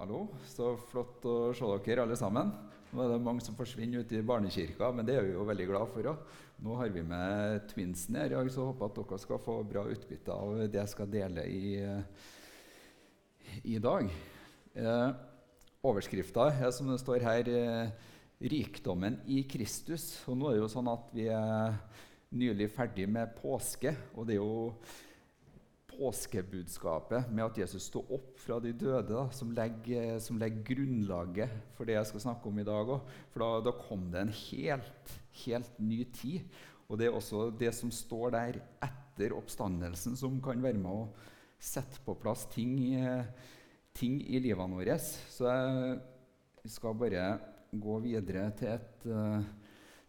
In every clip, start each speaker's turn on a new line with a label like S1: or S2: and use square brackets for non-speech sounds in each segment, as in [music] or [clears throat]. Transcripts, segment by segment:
S1: Hallo, så flott å se dere alle sammen. Nå er det mange som forsvinner ute i barnekirka, men det er vi jo veldig glad for Også. Nå har vi med twinsen her og jeg håper at dere skal få bra utbytte av det jeg skal dele i, i dag. Eh, Overskrifta er som det står her eh, 'Rikdommen i Kristus'. Og nå er det jo sånn at vi er nylig ferdig med påske, og det er jo påskebudskapet med at Jesus sto opp fra de døde, da, som, legger, som, legger, grunnlaget for det jeg skal snakke om i dag òg. For da, da, kom det en helt, helt ny tid. Og det er også det som står der etter oppstandelsen, som kan være med å sette på plass ting, ting i livene våre. Så jeg skal bare gå videre til et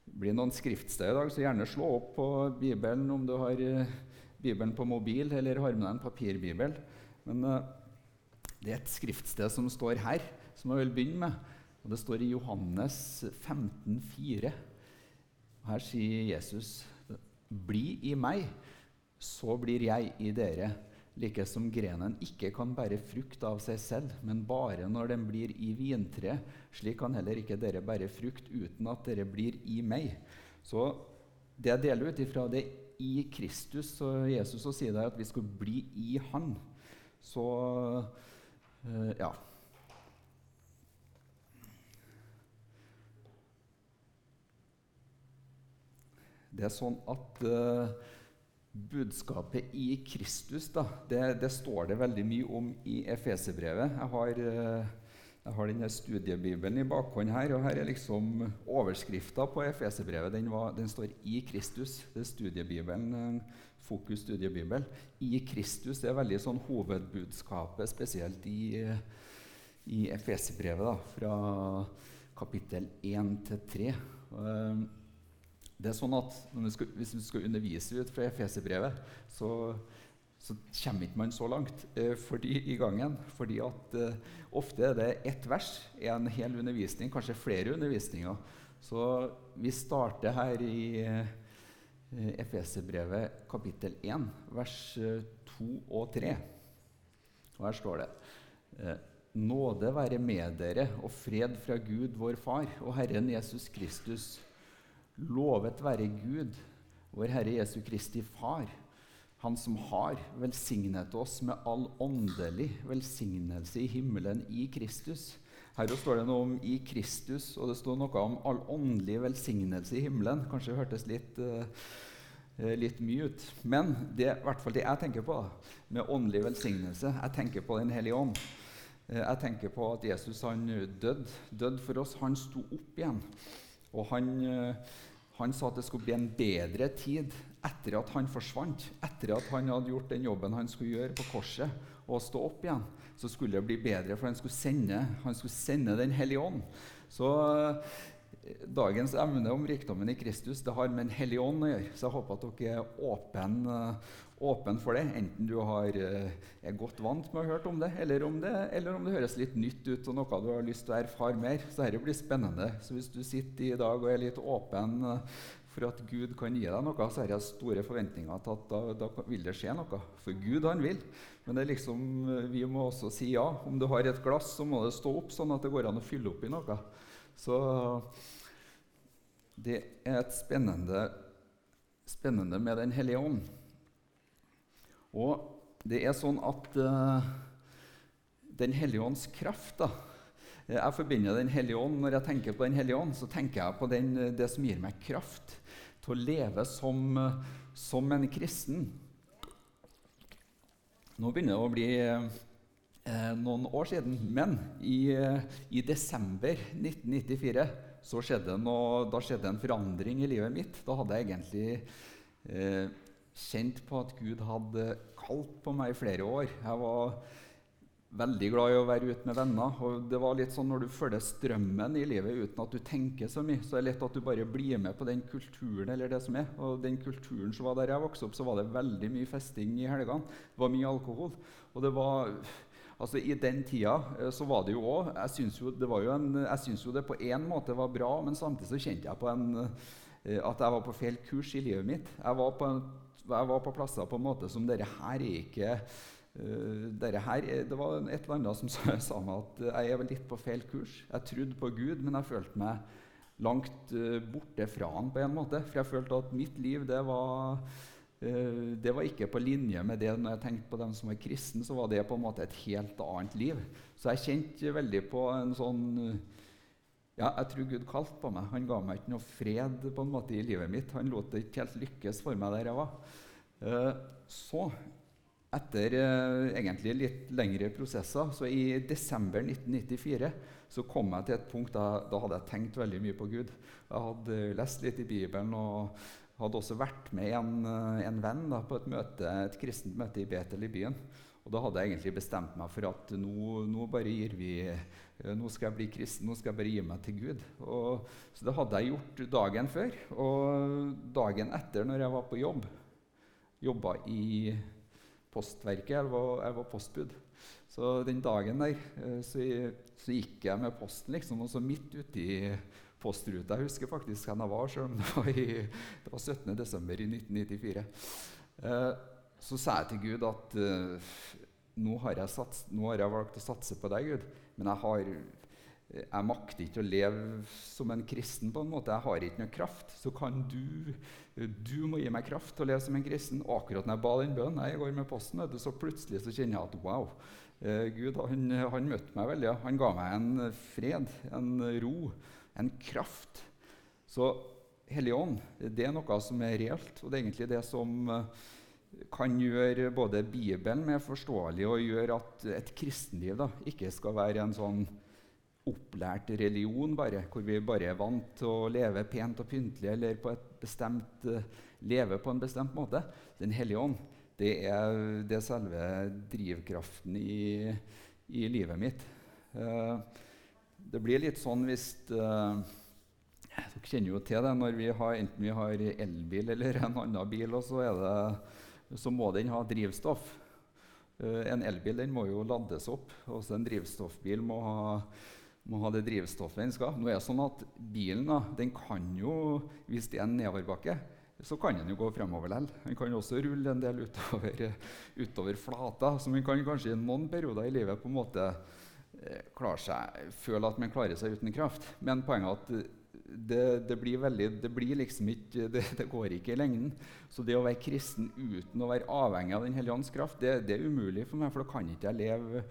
S1: det blir noen skriftsted i dag, så gjerne slå opp på Bibelen om du har uh, Bibelen på mobil eller har med deg en papirbibel. Men uh, det er et skriftsted som står her, som jeg vil begynne med. Og Det står i Johannes 15, 15,4. Her sier Jesus.: Bli i meg, så blir jeg i dere. Like som grenen ikke kan bære frukt av seg selv, men bare når den blir i vintreet, slik kan heller ikke dere bære frukt uten at dere blir i meg. Så det jeg deler ut ifra det i Kristus og Jesus og sier det at vi skal bli i Han. Så uh, ja. Det er sånn at uh, budskapet i Kristus, da, det, det, står det veldig mye om i Efeserbrevet. Jeg har uh, jeg har denne studiebibelen i bakhånd her, og her er liksom overskrifta på Efeserbrevet. Den, den, står 'I Kristus'. Det er studiebibelen, Fokus studiebibel. I Kristus det er veldig sånn hovedbudskapet, spesielt i, i Efeserbrevet, fra kapittel 1 til 3. Ehm, det er sånn at vi skal, Hvis vi skal undervise ut fra Efeserbrevet, så så kommer ikke man så langt eh, fordi, i gangen. Fordi at eh, ofte er det ett vers i en hel undervisning, kanskje flere undervisninger. Så vi starter her i eh, Efeserbrevet kapittel 1, vers 2 eh, og 3. Og her står det eh, Nåde være med dere og fred fra Gud, vår Far, og Herren Jesus Kristus. Lovet være Gud, vår Herre Jesu Kristi Far han som har velsignet oss med all åndelig velsignelse i himmelen i Kristus. Her står det noe om 'i Kristus', og det står noe om all åndelig velsignelse i himmelen. Kanskje det hørtes litt, uh, litt mye ut. Men det er i hvert fall det jeg tenker på med åndelig velsignelse. Jeg tenker på Den hellige ånd. Uh, jeg tenker på at Jesus han døde død for oss. Han sto opp igjen. Og han, uh, han sa at det skulle bli en bedre tid etter at han forsvant, etter at han hadde gjort den jobben han skulle gjøre på korset, og stå opp igjen, så skulle det bli bedre, for han skulle sende, han skulle sende Den hellige ånd. Så eh, dagens emne om rikdommen i Kristus det har med Den hellige ånd å gjøre. Så jeg håper at dere er åpne åpen for det, enten du har, eh, er godt vant med å ha hørt om det eller, om det, eller om det høres litt nytt ut og noe du har lyst til å erfare mer. Så dette blir spennende. Så hvis du sitter i dag og er litt åpen for at Gud kan gi deg noe, så har jeg store forventninger til at da, da, vil det skje noe. For Gud, han vil. Men liksom, vi må også si ja. Om du har et glass, så må det stå opp, sånn at det går an å fylle opp i noe. Så det er et spennende, spennende med Den hellige ånd. Og det er sånn at uh, Den hellige ånds kraft da, jeg forbinder Den hellige ånd. Når jeg tenker på Den hellige ånd, så tenker jeg på den, det som gir meg kraft til å leve som, som en kristen. Nå begynner det å bli eh, noen år siden, men i, i, desember 1994 så skjedde noe, da skjedde en forandring i livet mitt. Da hadde jeg egentlig eh, kjent på at Gud hadde kalt på meg i flere år. Jeg var veldig glad i å være ute med venner. og det var litt sånn Når du følger strømmen i livet uten at du tenker så mye, så er det lett at du bare blir med på den kulturen. eller det som er. Og den kulturen som var der jeg vokste opp, så var det veldig mye festing i helgene. Det var mye alkohol. Og det var... Altså, I den tida eh, så var det jo òg Jeg syns jo, jo, jo det på en måte var bra, men samtidig så kjente jeg på en, eh, at jeg var på feil kurs i livet mitt. Jeg var på, jeg var på plasser på en måte som dette her er ikke uh, her, det var et eller annet som sa, [laughs] meg at jeg er litt på feil kurs. Jeg trodde på Gud, men jeg følte meg langt uh, borte fra han på en måte. For jeg følte at mitt liv det var, uh, det var ikke på linje med det når jeg tenkte på dem som var kristne, så var det på en måte et helt annet liv. Så jeg kjente veldig på en sånn ja, jeg tror Gud kalte på meg. Han ga meg ikke noe fred på en måte i livet mitt. Han lot det ikke helt lykkes for meg der jeg var. Så etter eh, egentlig litt lengre prosesser, så i desember 1994 så kom jeg til et punkt da, da hadde jeg tenkt veldig mye på Gud. Jeg hadde lest litt i Bibelen og hadde også vært med en, eh, en venn da, på et, møte, et kristent møte i Betel i byen. Og da hadde jeg egentlig bestemt meg for at nå, nå, bare gir vi, eh, nå skal jeg bli kristen, nå skal jeg bare gi meg til Gud. Og, så det hadde jeg gjort dagen før. Og dagen etter, når jeg var på jobb, jobba i Postverket. Jeg var, jeg var, postbud. Så den dagen der eh, så, så gikk jeg med posten, liksom, og så midt uti postruta Jeg husker faktisk hvor jeg var, selv om det var, var 17. desember i 1994. Eh, så sa jeg til Gud at eh, nå, har sats, nå, har jeg valgt å satse på deg, Gud, men jeg har jeg makter ikke å leve som en kristen. på en måte. Jeg har ikke noe kraft. Så kan du du må gi meg kraft til å leve som en kristen. Og akkurat når jeg ba den bønnen, jeg går med posten, så plutselig så kjenner jeg at wow, eh, Gud han, han, møtte meg veldig. Han ga meg en fred, en ro, en kraft. Så Hellige Ånd, det er noe som er reelt, og det er egentlig det som eh, kan gjøre både Bibelen mer forståelig og gjøre at et kristenliv da, ikke skal være en sånn opplært religion, bare, hvor vi bare er vant til å leve pent og pyntelig eller på et bestemt, uh, leve på en bestemt måte. Den hellige ånd det er, det selve drivkraften i, i livet mitt. Uh, det blir litt sånn hvis uh, Dere kjenner jo til det når vi har, enten vi har elbil eller en annen bil, og så, er det, så må den ha drivstoff. en elbil den må jo lades opp. Også en drivstoffbil må ha må ha det drivstoffet den skal. Nå er det sånn at Bilen da, den kan jo, hvis det er en nedoverbakke, så kan den jo gå fremover likevel. Den kan også rulle en del utover, utover flata. Så man kan kanskje i noen perioder i livet på en måte eh, klare seg, føle at man klarer seg uten kraft. Men poenget er at det, det, blir veldig, det, blir liksom ikke, det, det, går ikke i lengden. Så det å være kristen uten å være avhengig av Den hellige ånds kraft, det, det, er umulig for meg, for da kan ikke jeg leve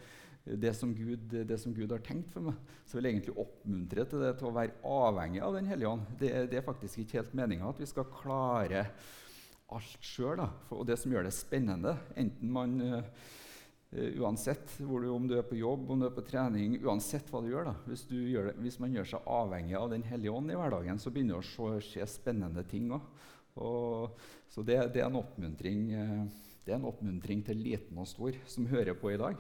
S1: det som, Gud, det som Gud har tenkt for meg. Så jeg vil egentlig oppmuntre til det til å være avhengig av Den hellige ånd. Det, er faktisk ikke helt meninga at vi skal klare alt sjøl. Og det som gjør det spennende, enten man uh, uansett du, om du er på jobb, om du er på trening, uansett hva du gjør, da, hvis, gjør det, hvis man gjør seg avhengig av Den hellige ånd i hverdagen, så begynner det å skje spennende ting òg. Så det, det, er uh, det er en oppmuntring til liten og stor som hører på i dag.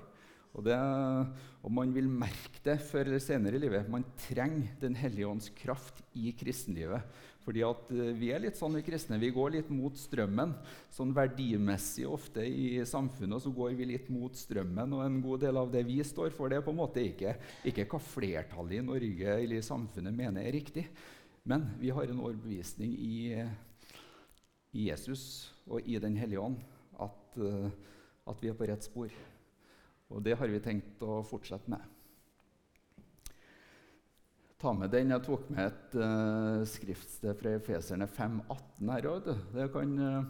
S1: Og, og, man vil merke det før eller senere i livet. Man trenger Den hellige ånds kraft i kristenlivet. Fordi at uh, Vi er litt sånn vi kristne, vi går litt mot strømmen. Sånn Verdimessig ofte i samfunnet så går vi litt mot strømmen. Og en god del av det vi står for, det er på en måte ikke, ikke hva flertallet i Norge eller i samfunnet mener er riktig. Men vi har en overbevisning i, i Jesus og i Den hellige ånd at, uh, at vi er på rett spor. Og det har vi tenkt å fortsette med. Ta med den. Jeg tok med et uh, skriftsted fra Efeserne 5,18 her òg. Uh,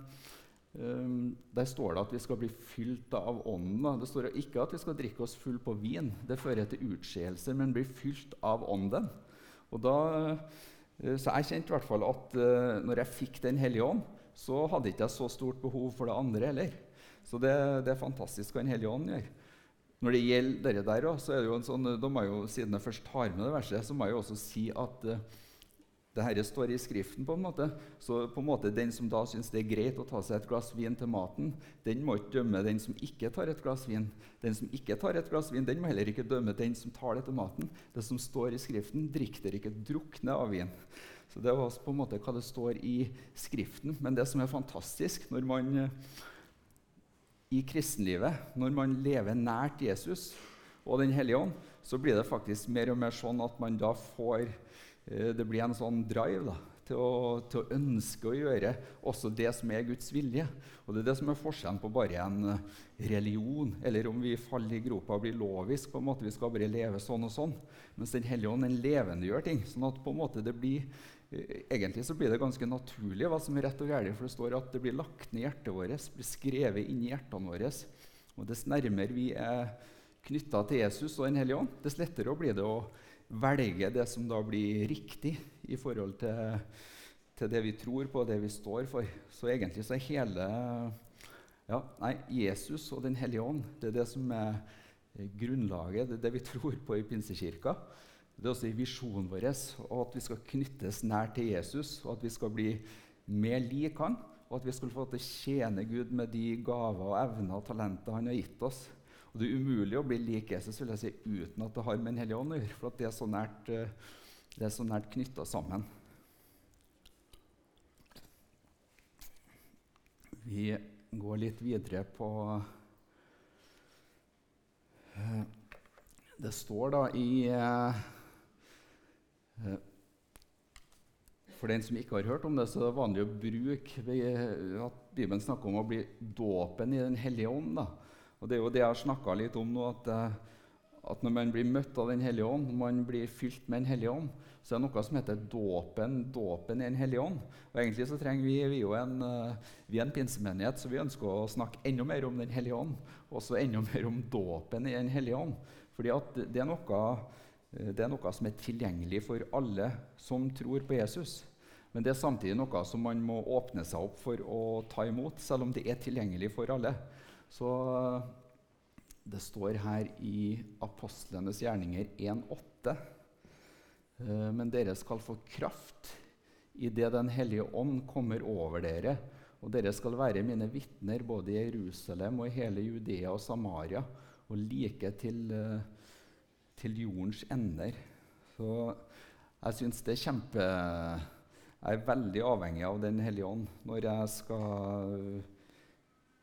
S1: um, der står det at vi skal bli fylt av Ånden. Det står ikke at vi skal drikke oss full på vin. Det fører til utskeielser, men bli fylt av Ånden. Og da, uh, så jeg kjente i hvert fall at uh, når jeg fikk Den hellige ånd, så hadde ikke jeg så stort behov for det andre heller. Så det, det er fantastisk hva Den hellige ånd gjør. Når det gjelder dere der, så er det jo en sånn, jeg jo, Siden jeg først tar med det verset, så må jeg jo også si at uh, det her står i Skriften. på en måte, så på en måte Den som da syns det er greit å ta seg et glass vin til maten, den må ikke dømme den som ikke tar et glass vin. Den som ikke tar et glass vin, den må heller ikke dømme den som tar det til maten. Det som står i Skriften, drikk dere ikke drukne av vin. Så Det var på en måte hva det står i Skriften. Men det som er fantastisk når man uh, i kristenlivet, når man lever nært Jesus og Den hellige ånd, så blir det faktisk mer og mer sånn at man da får eh, Det blir en sånn drive da, til å, til å, ønske å gjøre også det som er Guds vilje. Og Det er det som er forskjellen på bare en eh, religion, eller om vi faller i gropa og blir lovisk. på en måte Vi skal bare leve sånn og sånn. Mens Den hellige ånd levendegjør ting. sånn at på en måte det blir Egentlig så blir det ganske naturlig hva som er rett og galt. For det står at det blir lagt ned i hjertet vårt, blir skrevet inn i hjertene våre. Og dess nærmere vi er knytta til Jesus og Den hellige ånd, dess lettere blir det å velge det som da blir riktig i forhold til, til det vi tror på, og det vi står for. Så egentlig så er hele ja, nei, Jesus og Den hellige ånd det er det som er grunnlaget, det er det vi tror på i Pinsekirka. Det er også visjonen vår at vi skal knyttes nær til Jesus, og at vi skal bli mer lik han, og at vi skal få til å tjene Gud med de gaver, og evner og talenter han har gitt oss. Og Det er umulig å bli lik Jesus vil jeg si, uten at det har med Den hellige ånd å gjøre, for det er så nært, eh, det nært knytta sammen. Vi går litt videre på eh, Det står da i eh, For den som ikke har hørt om det, så er det vanlig å bruke at Bibelen snakker om å bli dåpen i Den hellige ånd. da. Og Det er jo det jeg har snakka litt om nå, at, eh, at, når man blir møtt av Den hellige ånd, man blir fylt med Den hellige ånd, så er det noe som heter dåpen, dåpen i Den hellige ånd. Og egentlig så trenger Vi vi er en, eh, vi er en pinsemenighet, så vi ønsker å snakke enda mer om Den hellige ånd. Og også enda [laughs] mer om dåpen i Den hellige ånd. Fordi at det er, noe, eh, det er noe som er tilgjengelig for alle som tror på Jesus. Men det er samtidig noe som man må åpne seg opp for å ta imot, selv om det er tilgjengelig for alle. Så det står her i Apostlenes gjerninger 1,8.: eh, Men dere skal få kraft idet Den hellige ånd kommer over dere, og dere skal være mine vitner både i Jerusalem og i hele Judea og Samaria, og like til, eh, til jordens ender. Så jeg syns det er kjempe Jeg er veldig avhengig av Den hellige ånd når jeg skal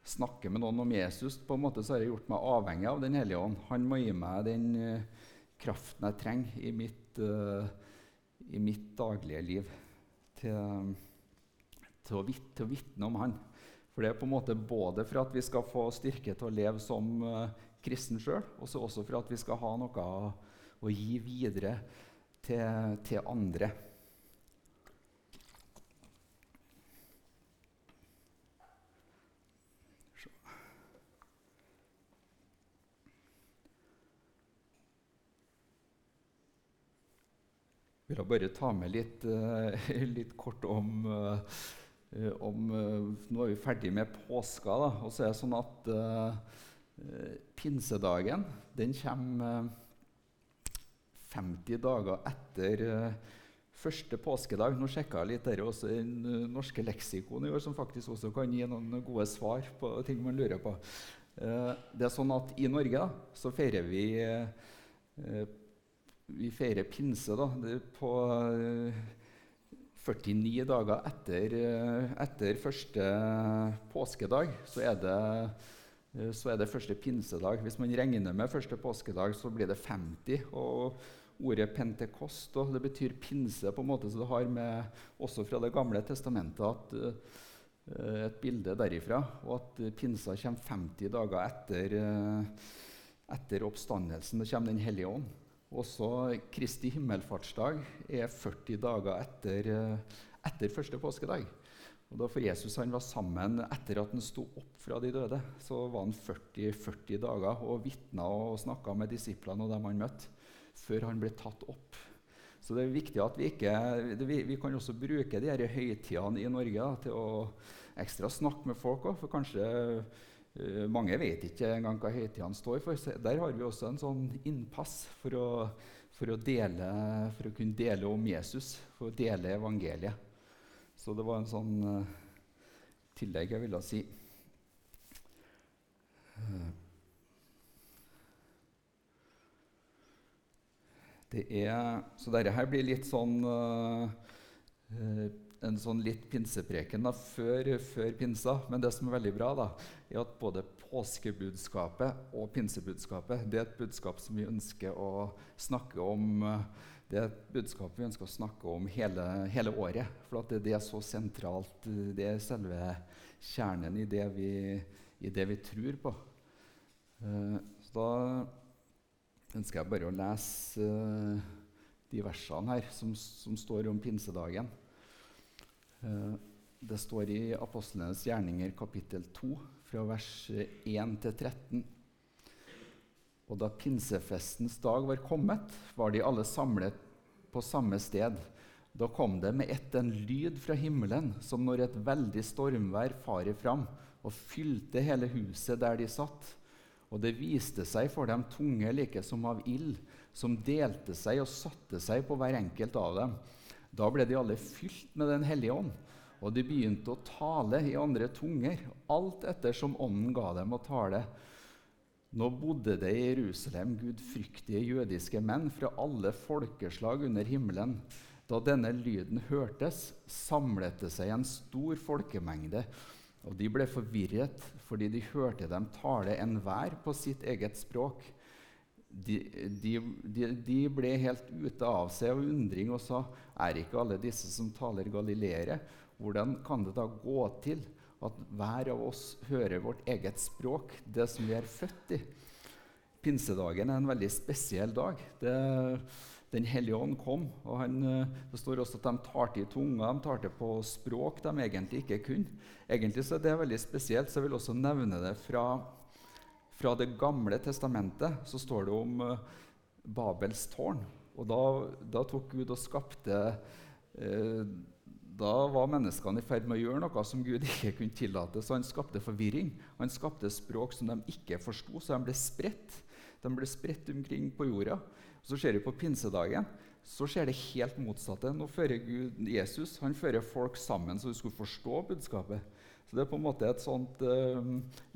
S1: snakke med noen om Jesus, på en måte så har jeg gjort meg avhengig av Den hellige ånd. Han må gi meg den uh, kraften jeg trenger i mitt, uh, i mitt daglige liv til, til, å vit, å vitne om Han. For det er på en måte både for at vi skal få styrke til å leve som uh, kristen sjøl, og også for at vi skal ha noe å gi videre til, til andre. Jeg vil bare ta med litt, uh, [laughs] litt kort om, uh, om uh, Nå er vi ferdig med påska. Da, og så er det sånn at pinsedagen den kommer 50 dager etter første påskedag. Nå sjekka jeg litt der også i norske leksikon i år, som faktisk også kan gi noen gode svar på ting man lurer på. det er sånn at I Norge da, så feirer vi vi feirer pinse da, på 49 eh, dager etter, eh, etter første påskedag. Så er, det, eh, så er det første pinsedag. Hvis man regner med første påskedag, så blir det 50. og Ordet pentekost og det betyr pinse, på en måte, så det har med, også fra Det gamle testamentet at, uh, et bilde derifra. Og at pinsa kommer 50 dager etter, uh, etter oppstandelsen. Da kommer Den hellige ånd. Også Kristi himmelfartsdag er 40 dager etter, eh, etter første påskedag. Og da For Jesus han var sammen etter at han sto opp fra de døde, så var han 40, 40 dager og vitna og snakka med disiplene og dem han møtte, før han ble tatt opp. Så det er viktig at vi ikke Vi, vi kan også bruke de her høytidene i Norge da, til å ekstra snakke med folk òg, for kanskje Uh, mange vet ikke engang hva høytidene står for. Så der har vi også en sånn innpass for å, for å, dele, for å kunne dele om Jesus, for å dele evangeliet. Så det var en sånn uh, tillegg jeg ville si. Uh, det er, så dette her blir litt sånn en sånn litt pinsepreken da, før, før, pinsa. Men det som er veldig bra, da, er at både påskebudskapet og pinsebudskapet det er et budskap som vi ønsker å snakke om det er et budskap vi ønsker å snakke om hele, hele året. For det, det, er så sentralt. Det er selve kjernen i det vi, i det vi tror på. Uh, så da ønsker jeg bare å lese de versene her som, som, står om pinsedagen. Det står i Apostlenes gjerninger kapittel 2, fra vers 1 til 13. Og da pinsefestens dag var kommet, var de alle samlet på samme sted. Da kom det med ett en lyd fra himmelen, som når et veldig stormvær farer fram, og fylte hele huset der de satt. Og det viste seg for dem tunge like som av ild, som delte seg og satte seg på hver enkelt av dem. Da ble de alle fylt med Den hellige ånd, og de begynte å tale i andre tunger, alt etter som ånden ga dem å tale. Nå bodde det i Jerusalem gudfryktige jødiske menn fra alle folkeslag under himmelen. Da denne lyden hørtes, samlet det seg en stor folkemengde, og de ble forvirret fordi de hørte dem tale enhver på sitt eget språk. De, de, de, de, ble helt ute av seg av undring og sa, er ikke alle disse som taler galileere? Hvordan kan det da gå til at hver av oss hører vårt eget språk, det som vi er født i. Pinsedagen er en veldig spesiell dag. Det, den hellige ånd kom. og han, Det står også at de tar til tunga, de tar til på språk de egentlig ikke kunne. Egentlig så er det veldig spesielt, så jeg vil også nevne det fra, fra Det gamle testamentet. Så står det om uh, Babels tårn. Og da, da, tok Gud og skapte uh, da var menneskene i ferd med å gjøre noe som Gud ikke kunne tillate. Så han skapte forvirring. Han skapte språk som de ikke forsto, så de ble spredt. De ble spredt omkring på jorda. Så ser vi på pinsedagen. Så skjer det helt motsatte. Nå fører Gud Jesus han fører folk sammen så de skulle forstå budskapet. Så Det er på en måte et sånt uh,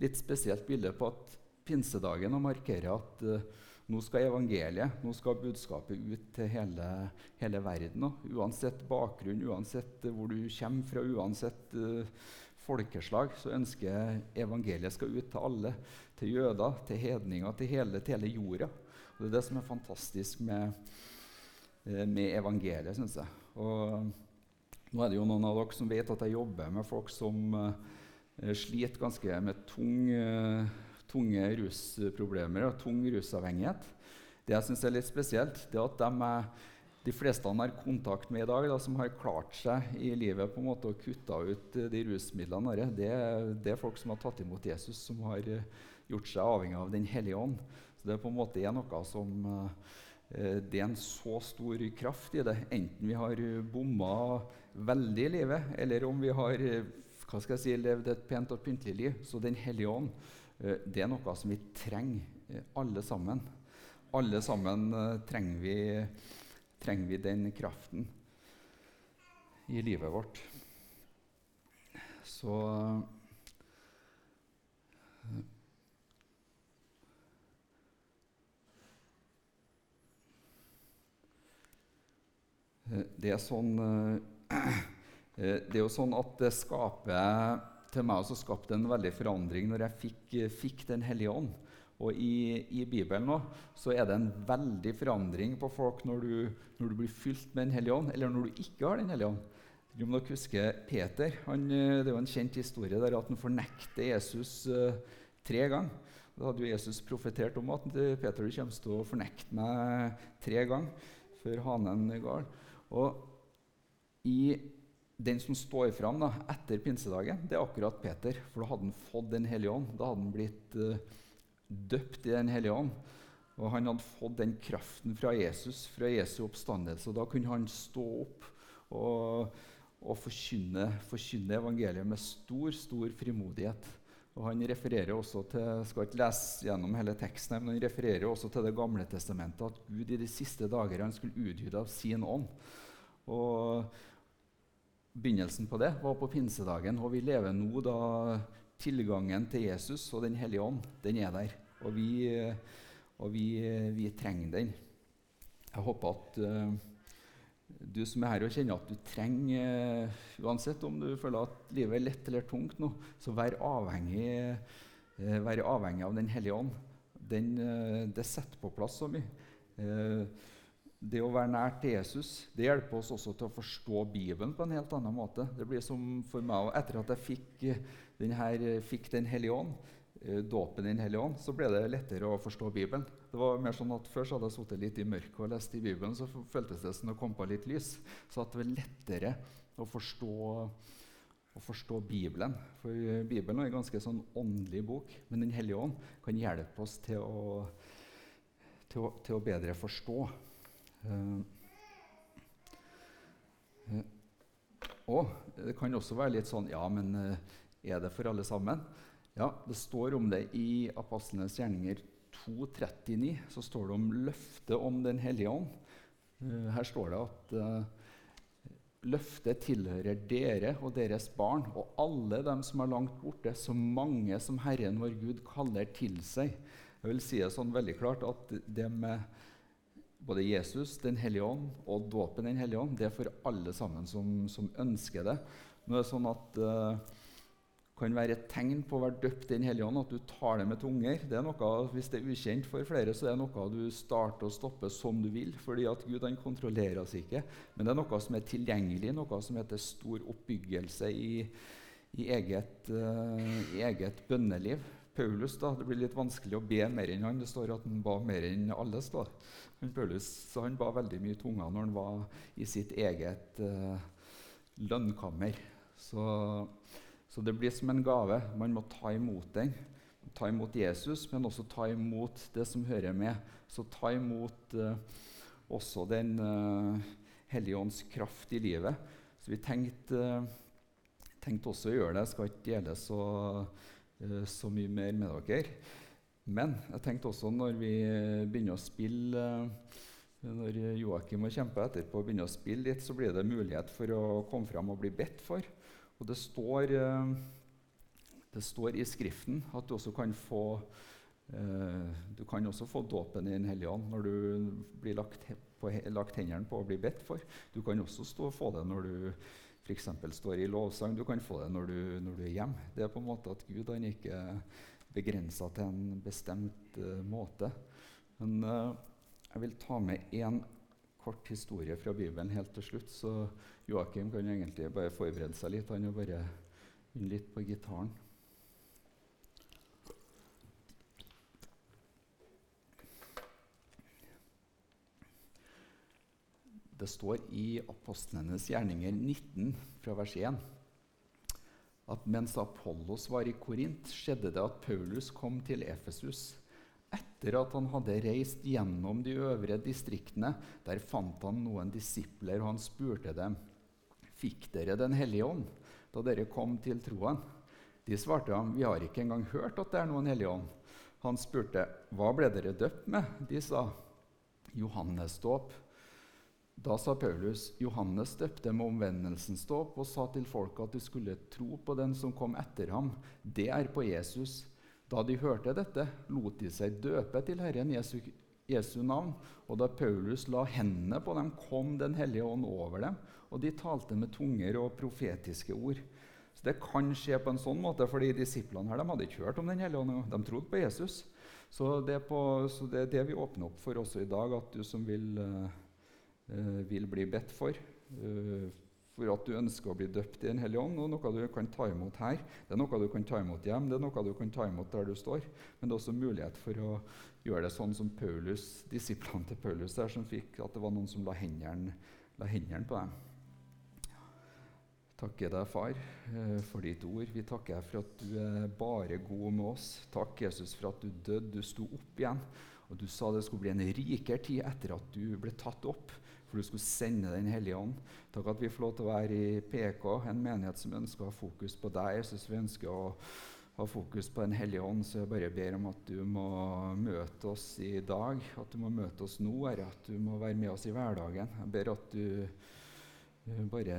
S1: litt spesielt bilde på at pinsedagen markerer at uh, nå skal evangeliet, nå skal budskapet ut til hele, hele verden. Uansett bakgrunn, uansett hvor du kommer fra, uansett uh, folkeslag, så ønsker evangeliet skal ut til alle. Til jøder, til hedninger, til hele, til hele jorda. Og det er det som er fantastisk med, uh, med evangeliet, syns jeg. Og nå er det jo noen av dere som vet at jeg jobber med folk som uh, sliter ganske med tung tunge rusproblemer og tung rusavhengighet. Det jeg syns er litt spesielt, det er at de, de fleste han har kontakt med i dag, da, som har klart seg i livet på en måte og kutta ut de rusmidlene, det, det, er folk som har tatt imot Jesus, som har gjort seg avhengig av Den hellige ånd. Så det er på en måte noe som eh, det er en så stor kraft i det, enten vi har bomma veldig i livet, eller om vi har hva skal jeg si, levd et pent og pyntelig liv. Så Den hellige ånd Eh, det er noe som vi trenger, eh, alle sammen. Alle sammen eh, trenger vi, trenger vi den kraften i livet vårt. Så Det er sånn [clears throat] Det er jo sånn at det skaper til meg så skapte en veldig forandring når jeg fikk, fikk Den hellige ånd. Og i, i, Bibelen nå, så er det en veldig forandring på folk når du, når du blir fylt med Den hellige ånd, eller når du ikke har Den hellige ånd. må nok huske Peter, han, Det er jo en kjent historie der at han fornekter Jesus uh, tre ganger. Da hadde jo Jesus profetert om at Peter du kommer til å fornekte meg tre ganger før hanen gal. Og i den som står fram da, etter pinsedagen, det er akkurat Peter. For da hadde han fått Den hellige ånd. Da hadde han blitt uh, døpt i Den hellige ånd. Og han hadde fått den kraften fra Jesus, fra Jesu oppstandelse. Og da kunne han stå opp og, og forkynne, forkynne, evangeliet med stor, stor frimodighet. Og Han refererer også til jeg skal ikke lese gjennom hele teksten, men han refererer også til Det gamle testamentet, at Gud i de siste dager han skulle utgyte av sin ånd. Og Begynnelsen på det var på pinsedagen, og vi lever nå da tilgangen til Jesus og Den hellige ånd den er der. Og vi, og vi, vi trenger den. Jeg håper at uh, du som er her og kjenner at du trenger Uansett om du føler at livet er lett eller tungt nå, så vær avhengig, uh, vær avhengig av Den hellige ånd. Den, det setter på plass så mye. Eh, det å være nær til Jesus det hjelper oss også til å forstå Bibelen på en helt annen måte. Det blir som for meg, Etter at jeg fikk Den, her, fikk den hellige ånd, dåpen i Den hellige ånd, så ble det lettere å forstå Bibelen. Det var mer sånn at Før så hadde jeg sittet litt i mørket og lest i Bibelen, så føltes det som det kom på litt lys. Så at det var lettere å forstå, å forstå Bibelen. For Bibelen er en ganske sånn åndelig bok, men Den hellige ånd kan hjelpe oss til å, til å, til å bedre forstå. Uh, uh, og det kan også være litt sånn Ja, men uh, er det for alle sammen? Ja, Det står om det i Apostlenes gjerninger 2.39. Så står det om løftet om Den hellige ånd. Her står det at løftet tilhører dere og deres barn og alle dem som er langt borte, så mange som Herren vår Gud kaller til seg. Jeg vil si det sånn veldig klart at det med både Jesus, Den hellige ånd og dåpen Den hellige ånd, det er for alle sammen som, som ønsker det. Nå er det sånn at uh, kan være et tegn på å være døpt Den hellige ånd at du tar det med tunger. Det er noe, hvis det er ukjent for flere, så er det noe du starter og stopper som du vil. fordi at Gud han kontrollerer oss ikke. Men det er noe som er tilgjengelig, noe som heter stor oppbyggelse i, i, eget, uh, i eget, bønneliv. Paulus da, Det blir litt vanskelig å be mer enn han. Det står at han ba mer enn alle. står. Han, Paulus han ba veldig mye tunga når han var i sitt eget eh, lønnkammer. Så så det blir som en gave. Man må ta imot den. Ta imot Jesus, men også ta imot det som hører med. Så ta imot eh, også Den eh, hellige ånds kraft i livet. Så vi tenkte, uh, tenkte også å gjøre det. Jeg skal ikke dele så, så mye mer med dere. Men jeg tenkte også når vi begynner å spille når Joakim og Kjempe etterpå begynner å spille litt, så blir det mulighet for å komme fram og bli bedt for. Og det står, eh, det står, i Skriften at du også kan få eh, du kan også få dåpen i Den hellige ånd når du blir lagt, på, lagt hendene på og blir bedt for. Du kan også stå, få det når du f.eks. står i lovsang. Du kan få det når du, når du, er hjemme. Det er på en måte at Gud han ikke begrensa til en bestemt uh, måte. Men uh, jeg vil ta med én kort historie fra Bibelen helt til slutt. Så Joakim kan egentlig bare forberede seg litt. Han er bare litt på gitaren. Det står i Apostlenes gjerninger 19 fra vers 1 at mens Apollos var i Korint, skjedde det at Paulus kom til Efesus. Etter at han hadde reist gjennom de øvre distriktene, der fant han noen disipler, og han spurte dem, Fikk dere Den hellige ånd da dere kom til troen? De svarte ham, Vi har ikke engang hørt at det er noen hellige ånd. Han spurte, Hva ble dere døpt med? De sa, Johannesdåp. Da sa Paulus, Johannes døpte med omvendelsens dåp og sa til folk at de skulle tro på den som kom etter ham. Det er på Jesus. Da de hørte dette, lot de seg døpe til Herren Jesu, Jesu navn. Og da Paulus la hendene på dem, kom Den hellige ånd over dem, og de talte med tunger og profetiske ord. Så Det kan skje på en sånn måte, fordi disiplene her, de hadde ikke hørt om Den hellige ånd. De trodde på Jesus. Så det på, så det, er det vi åpner opp for også i dag, at du som vil, uh, vil bli bedt for uh, for at du ønsker å bli døpt i Den hellige ånd, og noe du kan ta imot her. Det er noe du kan ta imot hjem, det er noe du kan ta imot der du står. Men det er også mulighet for å gjøre det sånn som Paulus, disiplene til Paulus der, som fikk at det var noen som la hendene, la hendene på dem. Takker deg, Far, eh, for ditt ord. Vi takker deg for at du er bare god med oss. Takk, Jesus, for at du døde, du sto opp igjen. Og du sa det skulle bli en rikere tid etter at du ble tatt opp for du skulle sende Den hellige ånd. Takk at vi får lov til å være i PK, en menighet som ønsker å ha fokus på deg. Jeg synes vi ønsker å ha fokus på Den hellige ånd, så jeg bare ber om at du må møte oss i dag. At du må møte oss nå, Herre. At du må være med oss i hverdagen. Jeg ber at du bare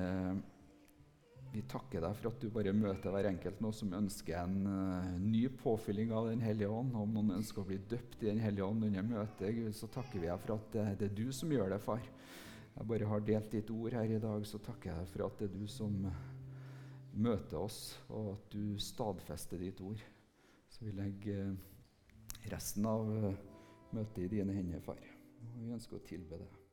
S1: vi takker deg for at du bare møter hver enkelt nå som ønsker en uh, ny påfylling av Den hellige ånd. Om noen ønsker å bli døpt i Den hellige ånd under møtet, Gud, så takker vi deg for at det, det, er du som gjør det, far. Jeg bare har delt ditt ord her i dag, så takker jeg deg for at det er du som møter oss, og at du stadfester ditt ord. Så vi legger resten av møtet i dine hender, far. Og vi ønsker å tilbe deg.